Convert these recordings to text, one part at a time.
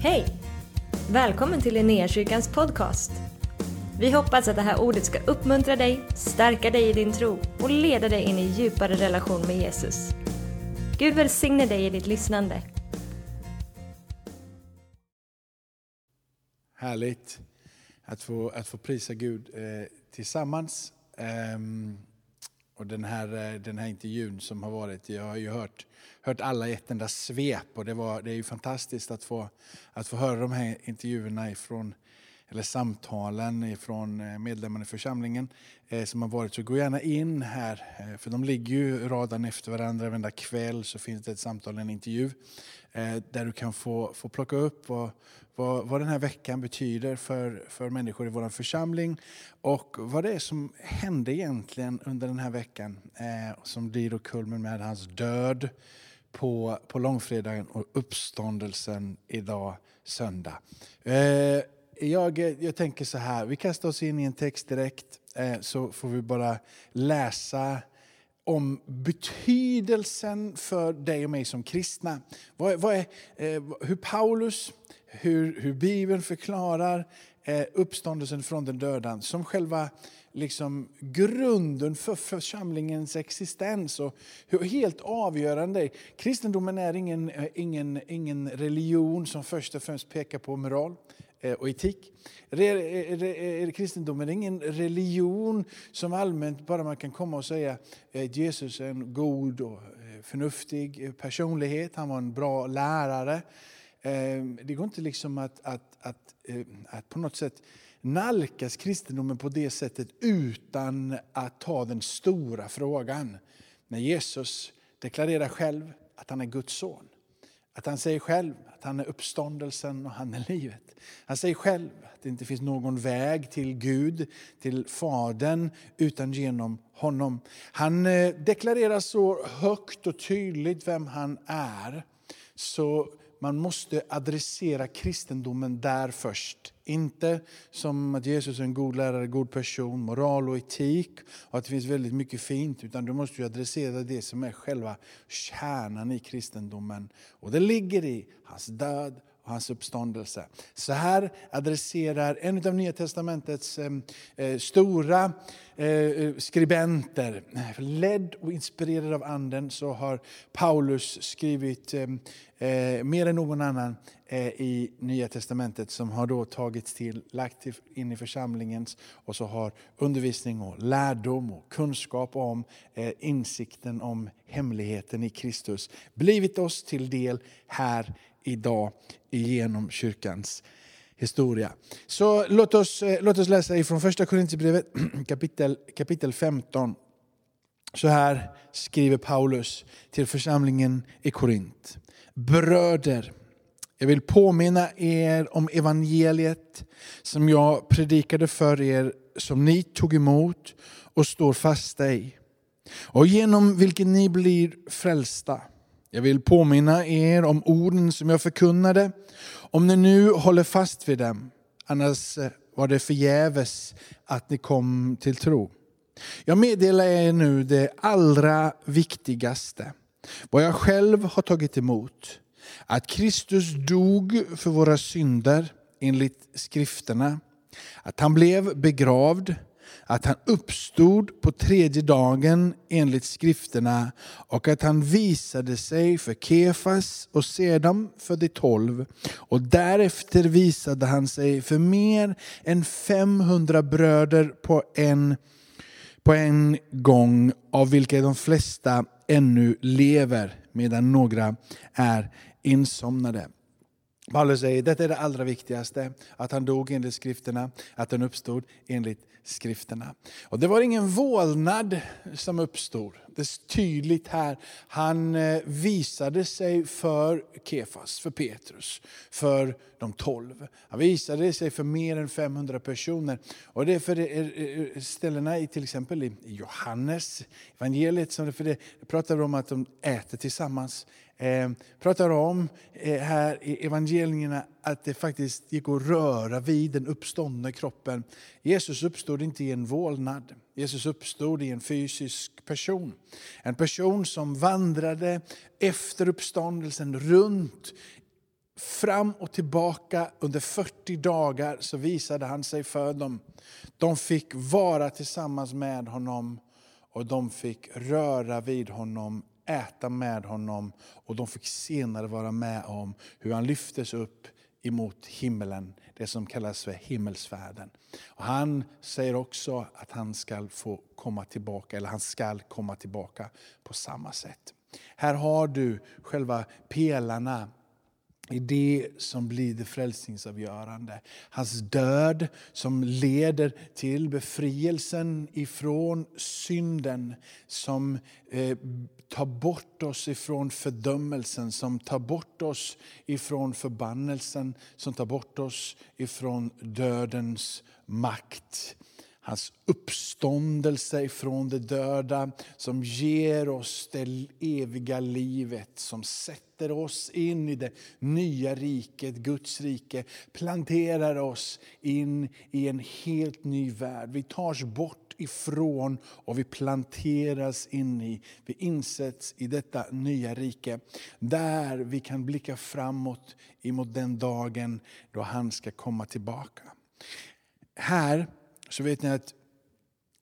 Hej! Välkommen till Linnéakyrkans podcast. Vi hoppas att det här ordet ska uppmuntra dig, stärka dig i din tro och leda dig in i djupare relation med Jesus. Gud välsigne dig i ditt lyssnande. Härligt att få, att få prisa Gud eh, tillsammans. Ehm, och den här, eh, den här intervjun som har varit, jag har ju hört, hört alla i ett enda svep. Och det, var, det är ju fantastiskt att få, att få höra de här intervjuerna ifrån eller samtalen från eh, medlemmarna i församlingen eh, som har varit. Så gå gärna in här, eh, för de ligger ju radan efter varandra. Varenda kväll så finns det ett samtal, en intervju, där du kan få, få plocka upp vad, vad, vad den här veckan betyder för, för människor i vår församling och vad det är som hände egentligen under den här veckan som blir då kulmen med hans död på, på långfredagen och uppståndelsen idag söndag jag, jag tänker så här, vi kastar oss in i en text direkt eh, så får vi bara läsa om betydelsen för dig och mig som kristna. Vad, vad är, eh, hur Paulus, hur, hur Bibeln förklarar eh, uppståndelsen från den döda som själva liksom, grunden för församlingens existens och hur helt avgörande. Kristendomen är ingen, ingen, ingen religion som först och främst pekar på moral. Eh, och etik. Eh, kristendomen är ingen religion som allmänt bara man kan komma och säga eh, att Jesus är en god och förnuftig personlighet, han var en bra lärare. Det går inte liksom att, att, att, att på något sätt nalkas kristendomen på det sättet utan att ta den stora frågan. När Jesus deklarerar själv att han är Guds son. Att han säger själv att han är uppståndelsen och han är livet. Han säger själv att det inte finns någon väg till Gud, till Fadern, utan genom honom. Han eh, deklarerar så högt och tydligt vem han är, så man måste adressera kristendomen där först. Inte som att Jesus är en god lärare, god person, moral och etik och att det finns väldigt mycket fint. Utan du måste adressera det som är själva kärnan i kristendomen. Och det ligger i hans död och hans uppståndelse. Så här adresserar en av Nya Testamentets eh, eh, stora eh, skribenter, ledd och inspirerad av Anden, så har Paulus skrivit mer än någon annan i Nya Testamentet som har då tagits till, lagt in i församlingens och så har undervisning och lärdom och kunskap om insikten om hemligheten i Kristus blivit oss till del här idag genom kyrkans historia. Så låt oss, eh, låt oss läsa ifrån första Korintierbrevet kapitel, kapitel 15. Så här skriver Paulus till församlingen i Korint. Bröder, jag vill påminna er om evangeliet som jag predikade för er, som ni tog emot och står fasta i, och genom vilken ni blir frälsta. Jag vill påminna er om orden som jag förkunnade, om ni nu håller fast vid dem. Annars eh, var det förgäves att ni kom till tro. Jag meddelar er nu det allra viktigaste, vad jag själv har tagit emot. Att Kristus dog för våra synder enligt skrifterna, att han blev begravd, att han uppstod på tredje dagen enligt skrifterna och att han visade sig för Kefas och sedan för de tolv. Och därefter visade han sig för mer än 500 bröder på en, på en gång, av vilka de flesta ännu lever medan några är insomnade. Paulus säger att detta är det allra viktigaste, att han dog enligt skrifterna, att han uppstod enligt skrifterna. Och det var ingen vålnad som uppstod. Det är tydligt här. Han eh, visade sig för Kefas, för Petrus, för de tolv. Han visade sig för mer än 500 personer. Och det är för eh, eh, ställena i till exempel i Johannes evangeliet, som det, för det pratar om att de äter tillsammans eh, pratar om eh, här i evangelierna att det faktiskt gick att röra vid den uppståndna kroppen. Jesus uppstod inte i en vålnad. Jesus uppstod i en fysisk person. En person som vandrade efter uppståndelsen runt fram och tillbaka under 40 dagar så visade han sig för dem. De fick vara tillsammans med honom och de fick röra vid honom, äta med honom och de fick senare vara med om hur han lyftes upp emot himmelen, det som kallas för himmelsfärden. Och han säger också att han ska få komma tillbaka, eller han ska komma tillbaka på samma sätt. Här har du själva pelarna i det som blir det frälsningsavgörande. Hans död som leder till befrielsen ifrån synden som eh, tar bort oss ifrån fördömelsen, som tar bort oss ifrån förbannelsen, som tar bort oss ifrån dödens makt hans uppståndelse ifrån de döda som ger oss det eviga livet, som sätter oss in i det nya riket, Guds rike, planterar oss in i en helt ny värld. Vi tas bort ifrån och vi planteras in i, vi insätts i detta nya rike. Där vi kan blicka framåt emot den dagen då han ska komma tillbaka. Här så vet ni att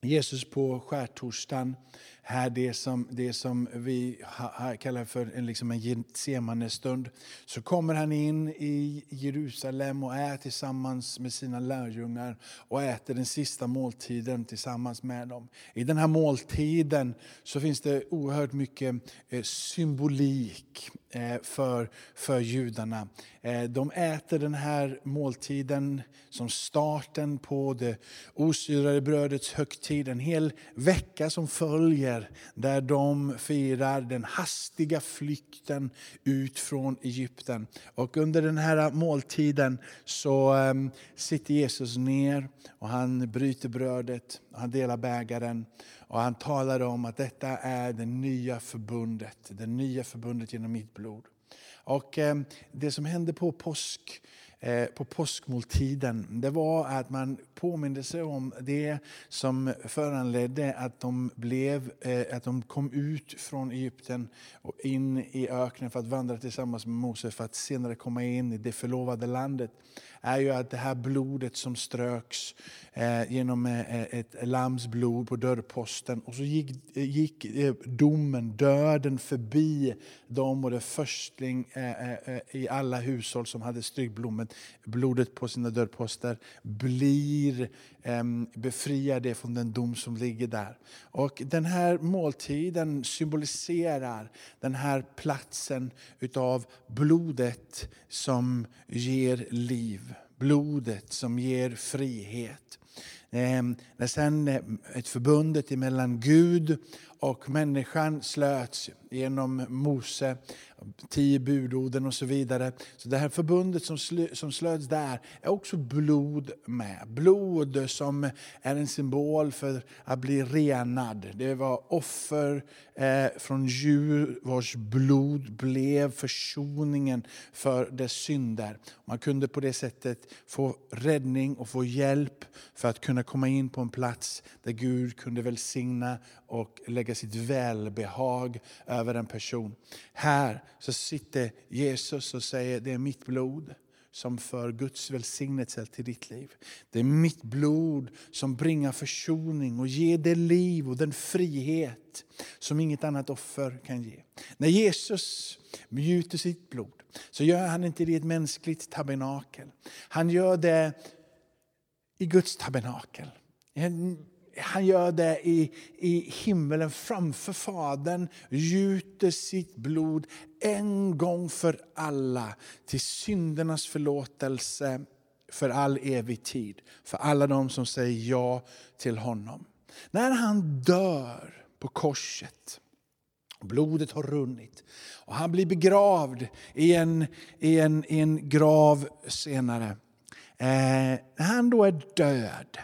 Jesus på skärtorsdagen, här det som, det som vi kallar för en, liksom en Getsemane-stund, så kommer han in i Jerusalem och är tillsammans med sina lärjungar och äter den sista måltiden tillsammans med dem. I den här måltiden så finns det oerhört mycket eh, symbolik eh, för, för judarna. Eh, de äter den här måltiden som starten på det osyrade brödets högtid. En hel vecka som följer där de firar den hastiga flykten ut från Egypten. Och under den här måltiden så ehm, sitter Jesus ner och han bryter brödet, han delar bägaren och han talar om att detta är det nya förbundet, det nya förbundet genom mitt blod. Och ehm, det som hände på påsk Eh, på påskmåltiden, det var att man påminde sig om det som föranledde att de, blev, eh, att de kom ut från Egypten och in i öknen för att vandra tillsammans med Mose för att senare komma in i det förlovade landet är ju att det här blodet som ströks eh, genom eh, ett lams blod på dörrposten och så gick, eh, gick eh, domen, döden förbi dem och det förstling eh, eh, i alla hushåll som hade strykt blodet på sina dörrposter blir Ehm, befriade från den dom som ligger där. Och den här måltiden symboliserar den här platsen utav blodet som ger liv blodet som ger frihet. Ehm, när sen eh, ett förbundet mellan Gud och människan slöts genom Mose, tio budorden och så vidare. Så det här förbundet som, slö, som slöts där är också blod med. Blod som är en symbol för att bli renad. Det var offer eh, från djur vars blod blev försoningen för dess synder. Man kunde på det sättet få räddning och få hjälp för att kunna komma in på en plats där Gud kunde välsigna och lägga sitt välbehag över en person. Här så sitter Jesus och säger det är mitt blod som för Guds välsignelse till ditt liv. Det är mitt blod som bringar försoning och ger det liv och den frihet som inget annat offer kan ge. När Jesus gjuter sitt blod så gör han inte det i ett mänskligt tabernakel. Han gör det i Guds tabernakel han gör det i, i himmelen framför Fadern, gjuter sitt blod en gång för alla till syndernas förlåtelse för all evig tid. För alla de som säger ja till honom. När han dör på korset, blodet har runnit och han blir begravd i en, i en, i en grav senare. Eh, när han då är död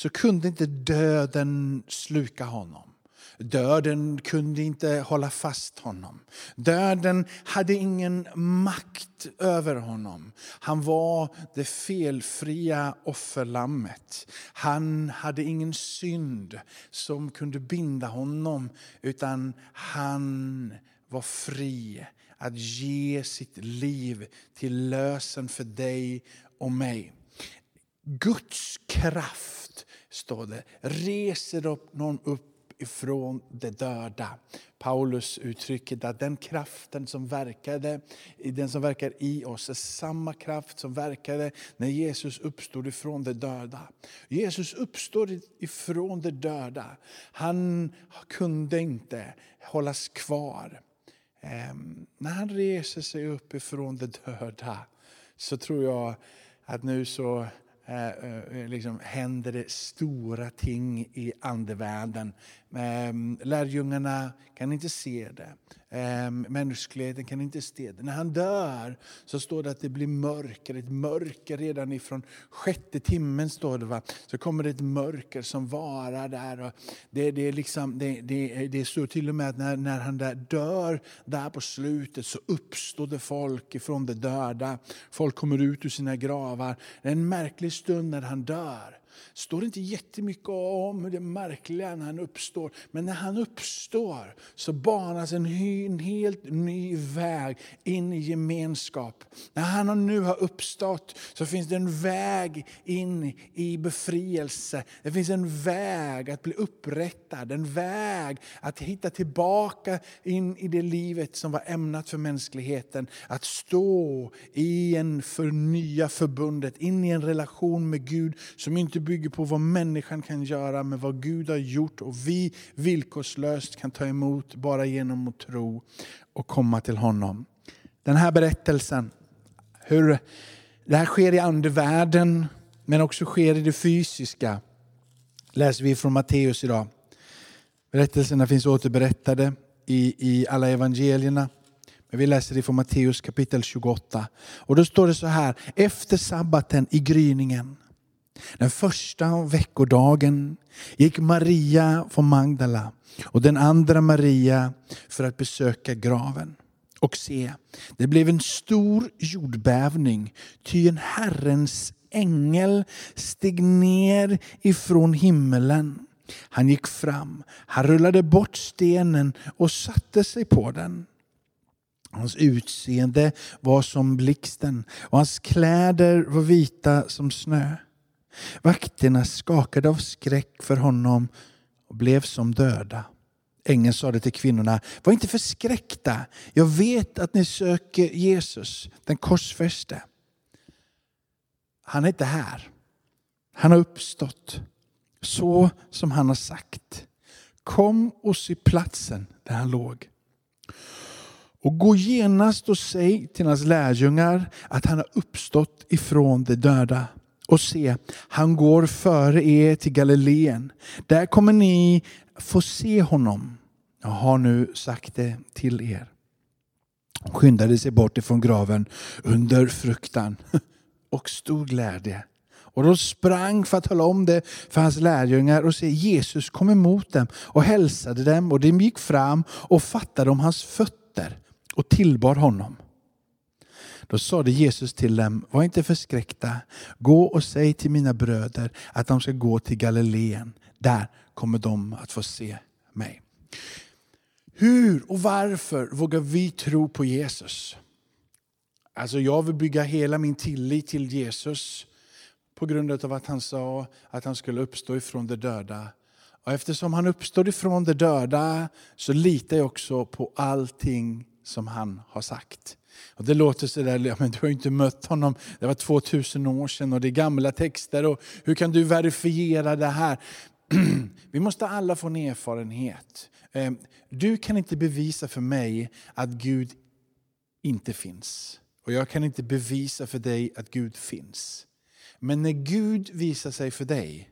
så kunde inte döden sluka honom. Döden kunde inte hålla fast honom. Döden hade ingen makt över honom. Han var det felfria offerlammet. Han hade ingen synd som kunde binda honom, utan han var fri att ge sitt liv till lösen för dig och mig. Guds kraft, står det, reser upp någon upp ifrån de döda. Paulus uttrycker att den kraften som verkade, den som verkar i oss är samma kraft som verkade när Jesus uppstod ifrån de döda. Jesus uppstod ifrån de döda. Han kunde inte hållas kvar. Ehm, när han reser sig upp ifrån de döda så tror jag att nu så Eh, eh, liksom händer det stora ting i andevärlden. Ehm, lärjungarna kan inte se det. Ehm, mänskligheten kan inte se det. När han dör så står det att det blir mörker, ett mörker redan ifrån sjätte timmen står det. Va? Så kommer det ett mörker som varar där. Och det, det, är liksom, det, det, det står till och med att när, när han där dör där på slutet så uppstår det folk ifrån de döda. Folk kommer ut ur sina gravar. Det är en märklig stund när han dör står det inte jättemycket om det märkliga när han uppstår. Men när han uppstår så banas en, en helt ny väg in i gemenskap. När han nu har uppstått så finns det en väg in i befrielse. Det finns en väg att bli upprättad, en väg att hitta tillbaka in i det livet som var ämnat för mänskligheten. Att stå i en förnya förbundet, in i en relation med Gud som inte bygger på vad människan kan göra, men vad Gud har gjort och vi villkorslöst kan ta emot bara genom att tro och komma till honom. Den här berättelsen, hur det här sker i andevärlden men också sker i det fysiska, läser vi från Matteus idag. Berättelserna finns återberättade i, i alla evangelierna. Men vi läser det från Matteus kapitel 28. Och då står det så här, efter sabbaten i gryningen den första veckodagen gick Maria från Magdala och den andra Maria för att besöka graven. Och se, det blev en stor jordbävning, ty en Herrens ängel steg ner ifrån himmelen. Han gick fram, han rullade bort stenen och satte sig på den. Hans utseende var som blixten och hans kläder var vita som snö. Vakterna skakade av skräck för honom och blev som döda. Ängeln sade till kvinnorna, var inte förskräckta. Jag vet att ni söker Jesus, den korsfäste. Han är inte här. Han har uppstått, så som han har sagt. Kom och se platsen där han låg. Och gå genast och säg till hans lärjungar att han har uppstått ifrån de döda och se, han går före er till Galileen. Där kommer ni få se honom. Jag har nu sagt det till er. Hon skyndade sig bort ifrån graven under fruktan och stor glädje. Och de sprang för att tala om det för hans lärjungar och se Jesus kom emot dem och hälsade dem och de gick fram och fattade om hans fötter och tillbar honom. Då sade Jesus till dem, var inte förskräckta. Gå och säg till mina bröder att de ska gå till Galileen. Där kommer de att få se mig. Hur och varför vågar vi tro på Jesus? Alltså jag vill bygga hela min tillit till Jesus på grund av att han sa att han skulle uppstå ifrån de döda. Och eftersom han uppstod ifrån de döda så litar jag också på allting som han har sagt. Och det låter sådär, ja, men du har ju inte mött honom, det var 2000 år sedan och det är gamla texter. Och hur kan du verifiera det här? Vi måste alla få en erfarenhet. Ehm, du kan inte bevisa för mig att Gud inte finns. Och jag kan inte bevisa för dig att Gud finns. Men när Gud visar sig för dig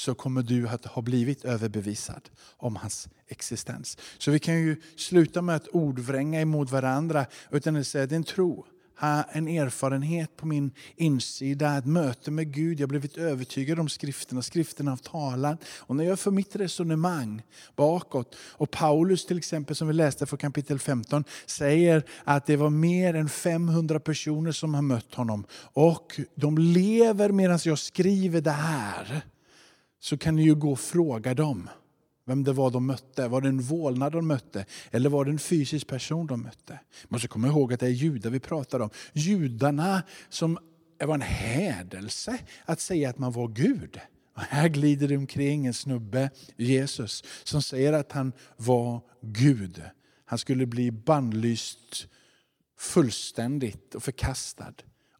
så kommer du att ha blivit överbevisad om hans existens. Så vi kan ju sluta med att ordvränga emot varandra, utan att säga det är en tro en erfarenhet på min insida, ett möte med Gud. Jag har blivit övertygad om skrifterna, skrifterna har talat. Och när jag för mitt resonemang bakåt, och Paulus till exempel som vi läste från kapitel 15, säger att det var mer än 500 personer som har mött honom. Och de lever medan jag skriver det här så kan ni ju gå och fråga dem. vem det var de mötte. Var det en vålnad de mötte eller var det en fysisk person de mötte? Man måste komma ihåg att det är judar vi pratar om. Judarna som var en hädelse att säga att man var Gud. Och här glider det omkring en snubbe, Jesus, som säger att han var Gud. Han skulle bli bannlyst fullständigt och förkastad.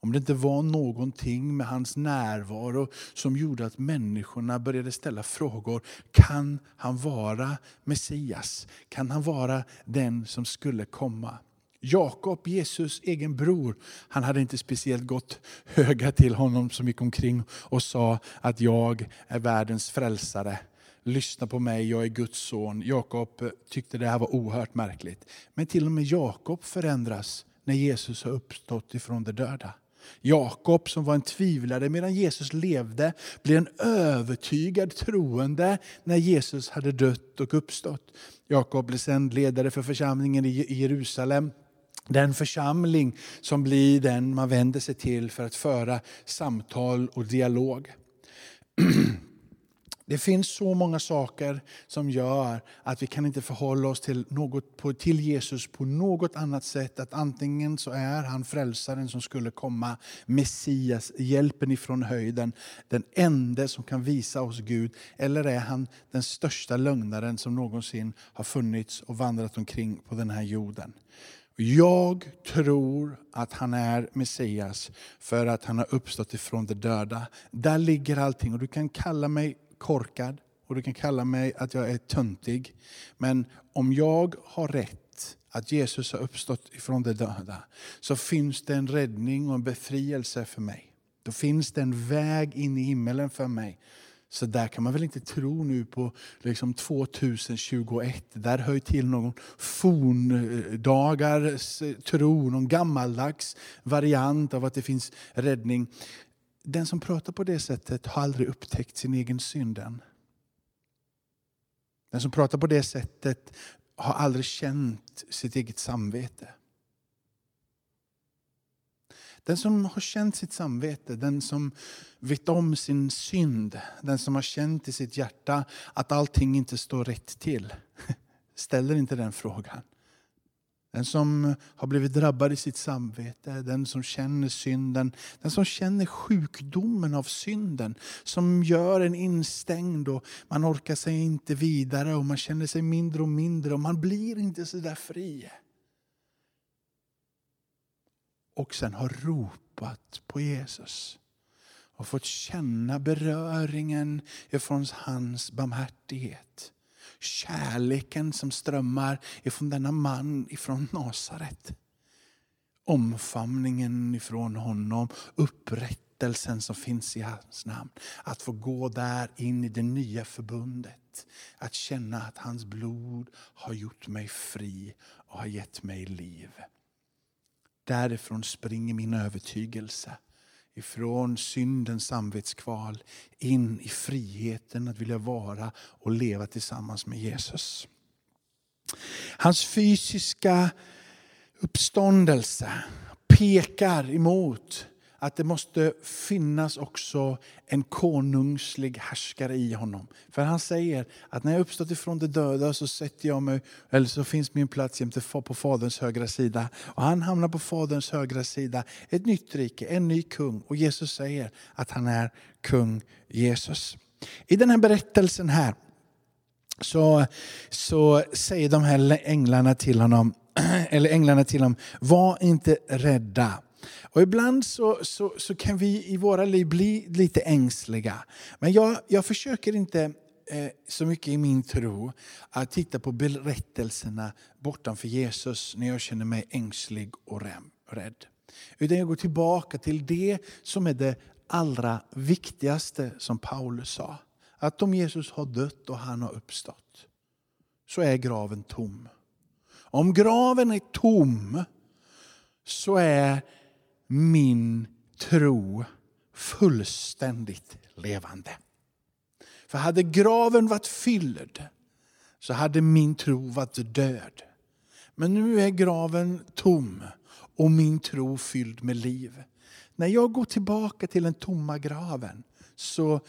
Om det inte var någonting med hans närvaro som gjorde att människorna började ställa frågor. Kan han vara Messias? Kan han vara den som skulle komma? Jakob, Jesus egen bror, han hade inte speciellt gott höga till honom som gick omkring och sa att jag är världens frälsare. Lyssna på mig, jag är Guds son. Jakob tyckte det här var oerhört märkligt. Men till och med Jakob förändras när Jesus har uppstått ifrån de döda. Jakob som var en tvivlare medan Jesus levde blev en övertygad troende när Jesus hade dött och uppstått. Jakob blev sen ledare för församlingen i Jerusalem. Den församling som blir den man vänder sig till för att föra samtal och dialog. Det finns så många saker som gör att vi kan inte förhålla oss till, något, till Jesus på något annat sätt. Att antingen så är han frälsaren som skulle komma, Messias, hjälpen ifrån höjden, den enda som kan visa oss Gud. Eller är han den största lögnaren som någonsin har funnits och vandrat omkring på den här jorden. Jag tror att han är Messias för att han har uppstått ifrån de döda. Där ligger allting och du kan kalla mig korkad och du kan kalla mig att jag är töntig. Men om jag har rätt att Jesus har uppstått ifrån de döda så finns det en räddning och en befrielse för mig. Då finns det en väg in i himmelen för mig. Så där kan man väl inte tro nu på liksom 2021. Där hör till någon forndagars tro, någon gammaldags variant av att det finns räddning den som pratar på det sättet har aldrig upptäckt sin egen synd än. Den som pratar på det sättet har aldrig känt sitt eget samvete. Den som har känt sitt samvete, den som vet om sin synd, den som har känt i sitt hjärta att allting inte står rätt till, ställer inte den frågan. Den som har blivit drabbad i sitt samvete, den som känner synden, den som känner sjukdomen av synden, som gör en instängd och man orkar sig inte vidare och man känner sig mindre och mindre och man blir inte så där fri. Och sen har ropat på Jesus och fått känna beröringen ifrån hans barmhärtighet kärleken som strömmar ifrån denna man ifrån Nasaret. Omfamningen ifrån honom, upprättelsen som finns i hans namn. Att få gå där in i det nya förbundet. Att känna att hans blod har gjort mig fri och har gett mig liv. Därifrån springer min övertygelse ifrån syndens samvetskval in i friheten att vilja vara och leva tillsammans med Jesus. Hans fysiska uppståndelse pekar emot att det måste finnas också en konungslig härskare i honom. För han säger att när jag uppstått ifrån de döda så sätter jag mig, eller så finns min plats jämte på faderns högra sida. Och han hamnar på faderns högra sida, ett nytt rike, en ny kung. Och Jesus säger att han är kung Jesus. I den här berättelsen här så, så säger de här änglarna till honom, eller änglarna till honom, var inte rädda. Och ibland så, så, så, kan vi i våra liv bli lite ängsliga. Men jag, jag försöker inte eh, så mycket i min tro att titta på berättelserna bortanför Jesus när jag känner mig ängslig och rädd. Utan jag går tillbaka till det som är det allra viktigaste som Paulus sa. Att om Jesus har dött och han har uppstått så är graven tom. Om graven är tom så är min tro fullständigt levande. För hade graven varit fylld så hade min tro varit död. Men nu är graven tom och min tro fylld med liv. När jag går tillbaka till den tomma graven så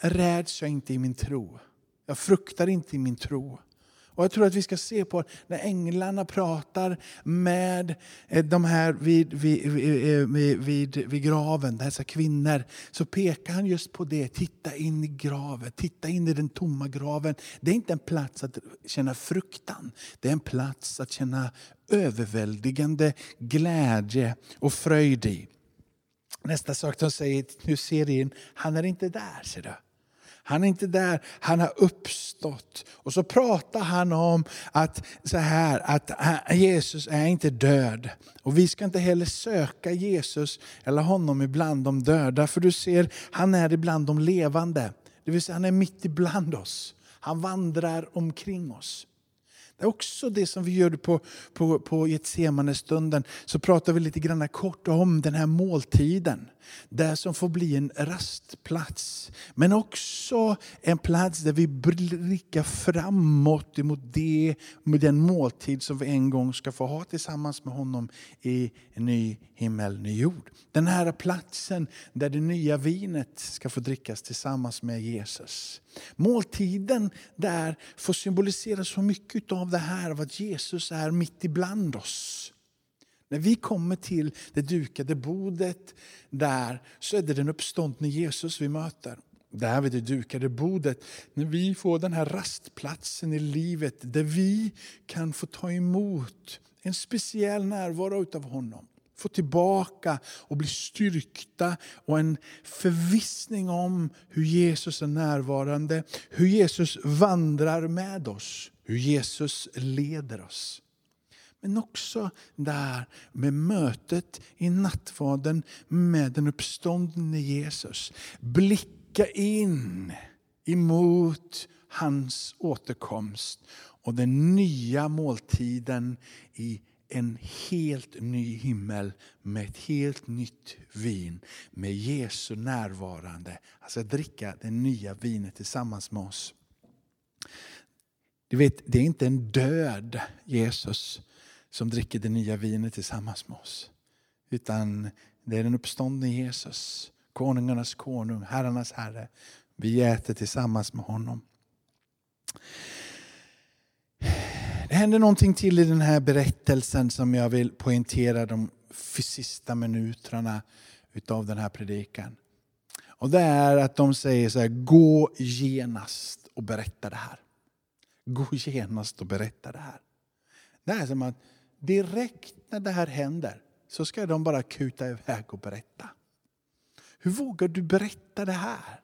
räds jag inte i min tro. Jag fruktar inte i min tro. Och Jag tror att vi ska se på när änglarna pratar med eh, de här vid, vid, vid, eh, vid, vid graven, dessa kvinnor, så pekar han just på det. Titta in i graven, titta in i den tomma graven. Det är inte en plats att känna fruktan, det är en plats att känna överväldigande glädje och fröjd i. Nästa sak de säger, nu ser in, han är inte där. Ser du. Han är inte där, han har uppstått. Och så pratar han om att, så här, att Jesus är inte död. Och vi ska inte heller söka Jesus eller honom ibland de döda. För du ser, han är ibland de levande. Det vill säga han är mitt ibland oss. Han vandrar omkring oss. Det är också det som vi gör på, på, på Getsemane-stunden. Så pratar vi lite grann kort om den här måltiden. Det som får bli en rastplats. Men också en plats där vi blickar framåt emot det, med den måltid som vi en gång ska få ha tillsammans med honom i en ny himmel, ny jord. Den här platsen där det nya vinet ska få drickas tillsammans med Jesus. Måltiden där får symbolisera så mycket av det här, av att Jesus är mitt ibland oss. När vi kommer till det dukade bordet där så är det den uppståndne Jesus vi möter. Där vid det dukade bordet, när vi får den här rastplatsen i livet där vi kan få ta emot en speciell närvaro av honom. Få tillbaka och bli styrkta och en förvissning om hur Jesus är närvarande, hur Jesus vandrar med oss, hur Jesus leder oss. Men också där med mötet i nattvarden med den uppståndne Jesus. Blicka in emot hans återkomst och den nya måltiden i en helt ny himmel med ett helt nytt vin med Jesu närvarande. Alltså dricka det nya vinet tillsammans med oss. Du vet, det är inte en död Jesus som dricker det nya vinet tillsammans med oss. Utan det är den uppståndne Jesus, konungarnas konung, herrarnas herre. Vi äter tillsammans med honom. Det händer någonting till i den här berättelsen som jag vill poängtera de sista minuterna utav den här predikan. Och det är att de säger så här, gå genast och berätta det här. Gå genast och berätta det här. Det är som att direkt när det här händer så ska de bara kuta iväg och berätta. Hur vågar du berätta det här?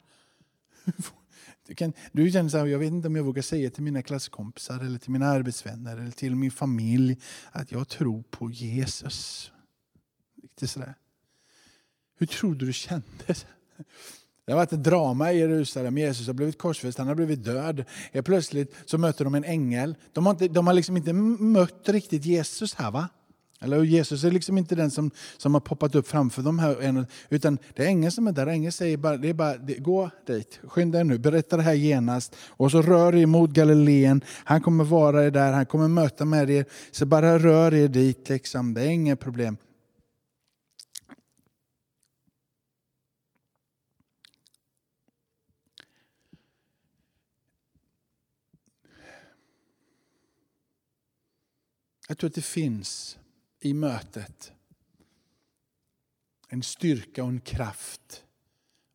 Du, kan, du känner så här, jag vet inte om jag vågar säga till mina klasskompisar eller till mina arbetsvänner eller till min familj att jag tror på Jesus. Lite sådär. Hur tror du du kändes? Det har varit ett drama i Jerusalem. Jesus har blivit korsfäst, han har blivit död. Helt plötsligt så möter de en ängel. De har, inte, de har liksom inte mött riktigt Jesus här. va? Eller Jesus är liksom inte den som, som har poppat upp framför dem här. Utan det är ängeln som är där. Ängeln säger bara, det är bara gå dit, skynda er nu, berätta det här genast. Och så rör er mot Galileen. Han kommer vara er där, han kommer möta med er. Så bara rör er dit, liksom. det är inget problem. Jag tror att det finns i mötet en styrka och en kraft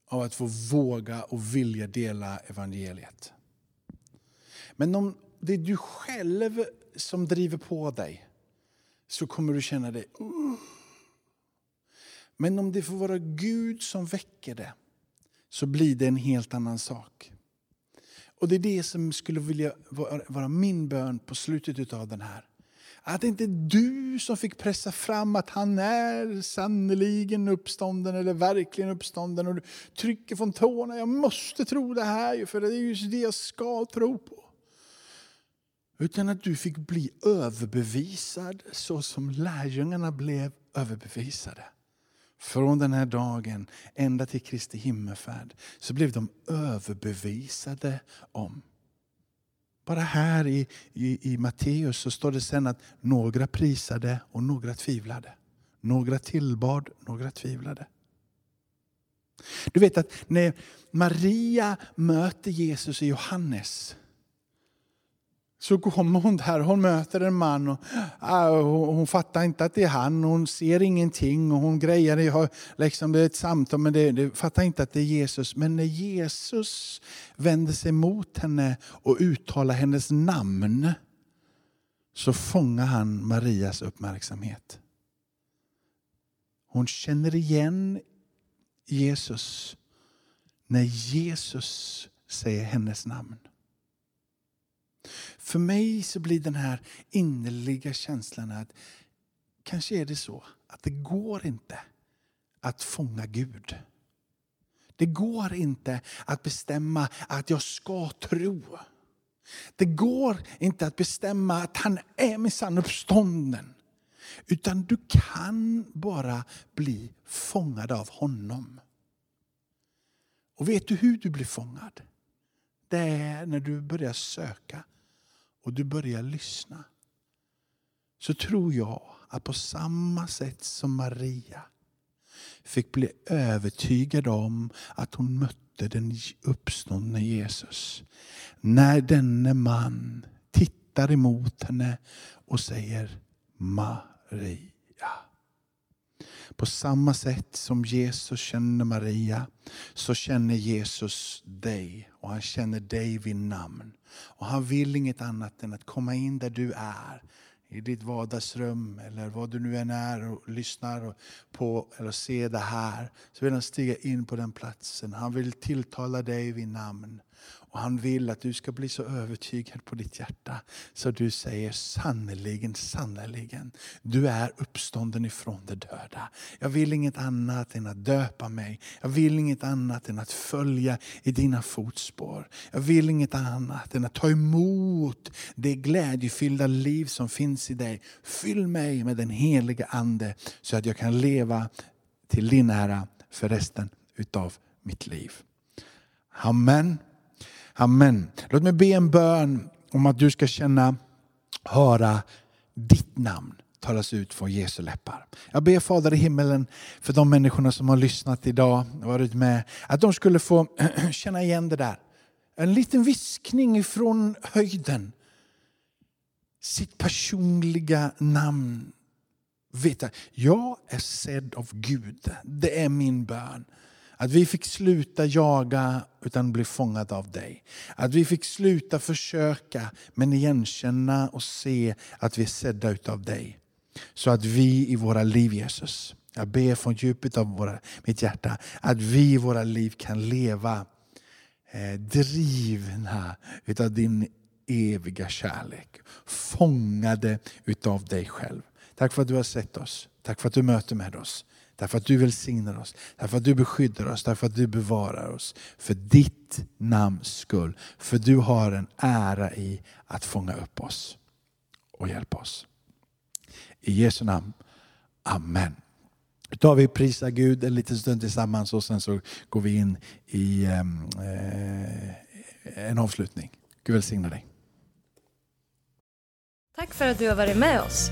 av att få våga och vilja dela evangeliet. Men om det är du själv som driver på dig så kommer du känna dig... Uh. Men om det får vara Gud som väcker det så blir det en helt annan sak. Och Det är det som skulle vilja vara min bön på slutet av den här. Att det inte är du som fick pressa fram att han är sannoliken uppstånden eller verkligen uppstånden. Och du trycker från tårna, jag måste tro det här för det är just det jag ska tro på. Utan att du fick bli överbevisad så som lärjungarna blev överbevisade. Från den här dagen ända till Kristi himmelfärd så blev de överbevisade om bara här i, i, i Matteus så står det sen att några prisade och några tvivlade. Några tillbad, några tvivlade. Du vet att när Maria möter Jesus i Johannes så kommer hon där, hon möter en man och äh, hon fattar inte att det är han, hon ser ingenting och hon grejer det, har liksom ett samtal men det, det fattar inte att det är Jesus. Men när Jesus vänder sig mot henne och uttalar hennes namn så fångar han Marias uppmärksamhet. Hon känner igen Jesus när Jesus säger hennes namn. För mig så blir den här innerliga känslan att kanske är det så att det går inte att fånga Gud. Det går inte att bestämma att jag ska tro. Det går inte att bestämma att han är minsann uppstånden. Utan du kan bara bli fångad av honom. Och vet du hur du blir fångad? Det är när du börjar söka och du börjar lyssna. Så tror jag att på samma sätt som Maria fick bli övertygad om att hon mötte den uppståndne Jesus. När denne man tittar emot henne och säger Maria. På samma sätt som Jesus känner Maria så känner Jesus dig och han känner dig vid namn. Och han vill inget annat än att komma in där du är i ditt vardagsrum eller vad du nu än är och lyssnar på eller ser det här. Så vill han stiga in på den platsen. Han vill tilltala dig vid namn. Och han vill att du ska bli så övertygad på ditt hjärta så du säger sannerligen, sannerligen, du är uppstånden ifrån de döda. Jag vill inget annat än att döpa mig. Jag vill inget annat än att följa i dina fotspår. Jag vill inget annat än att ta emot det glädjefyllda liv som finns i dig. Fyll mig med den heliga Ande så att jag kan leva till din ära för resten utav mitt liv. Amen. Amen. Låt mig be en bön om att du ska känna, höra ditt namn talas ut från Jesu läppar. Jag ber Fader i himmelen för de människorna som har lyssnat idag och varit med, att de skulle få känna igen det där. En liten viskning från höjden. Sitt personliga namn. Veta, jag är sedd av Gud. Det är min bön. Att vi fick sluta jaga utan bli fångade av dig. Att vi fick sluta försöka men igenkänna och se att vi är sedda av dig. Så att vi i våra liv Jesus, jag ber från djupet av våra, mitt hjärta, att vi i våra liv kan leva eh, drivna utav din eviga kärlek. Fångade utav dig själv. Tack för att du har sett oss. Tack för att du möter med oss. Därför att du välsignar oss, därför att du beskyddar oss, därför att du bevarar oss. För ditt namns skull. För du har en ära i att fånga upp oss och hjälpa oss. I Jesu namn. Amen. Nu tar vi prisa Gud en liten stund tillsammans och sen så går vi in i ehm, eh, en avslutning. Gud välsigna dig. Tack för att du har varit med oss.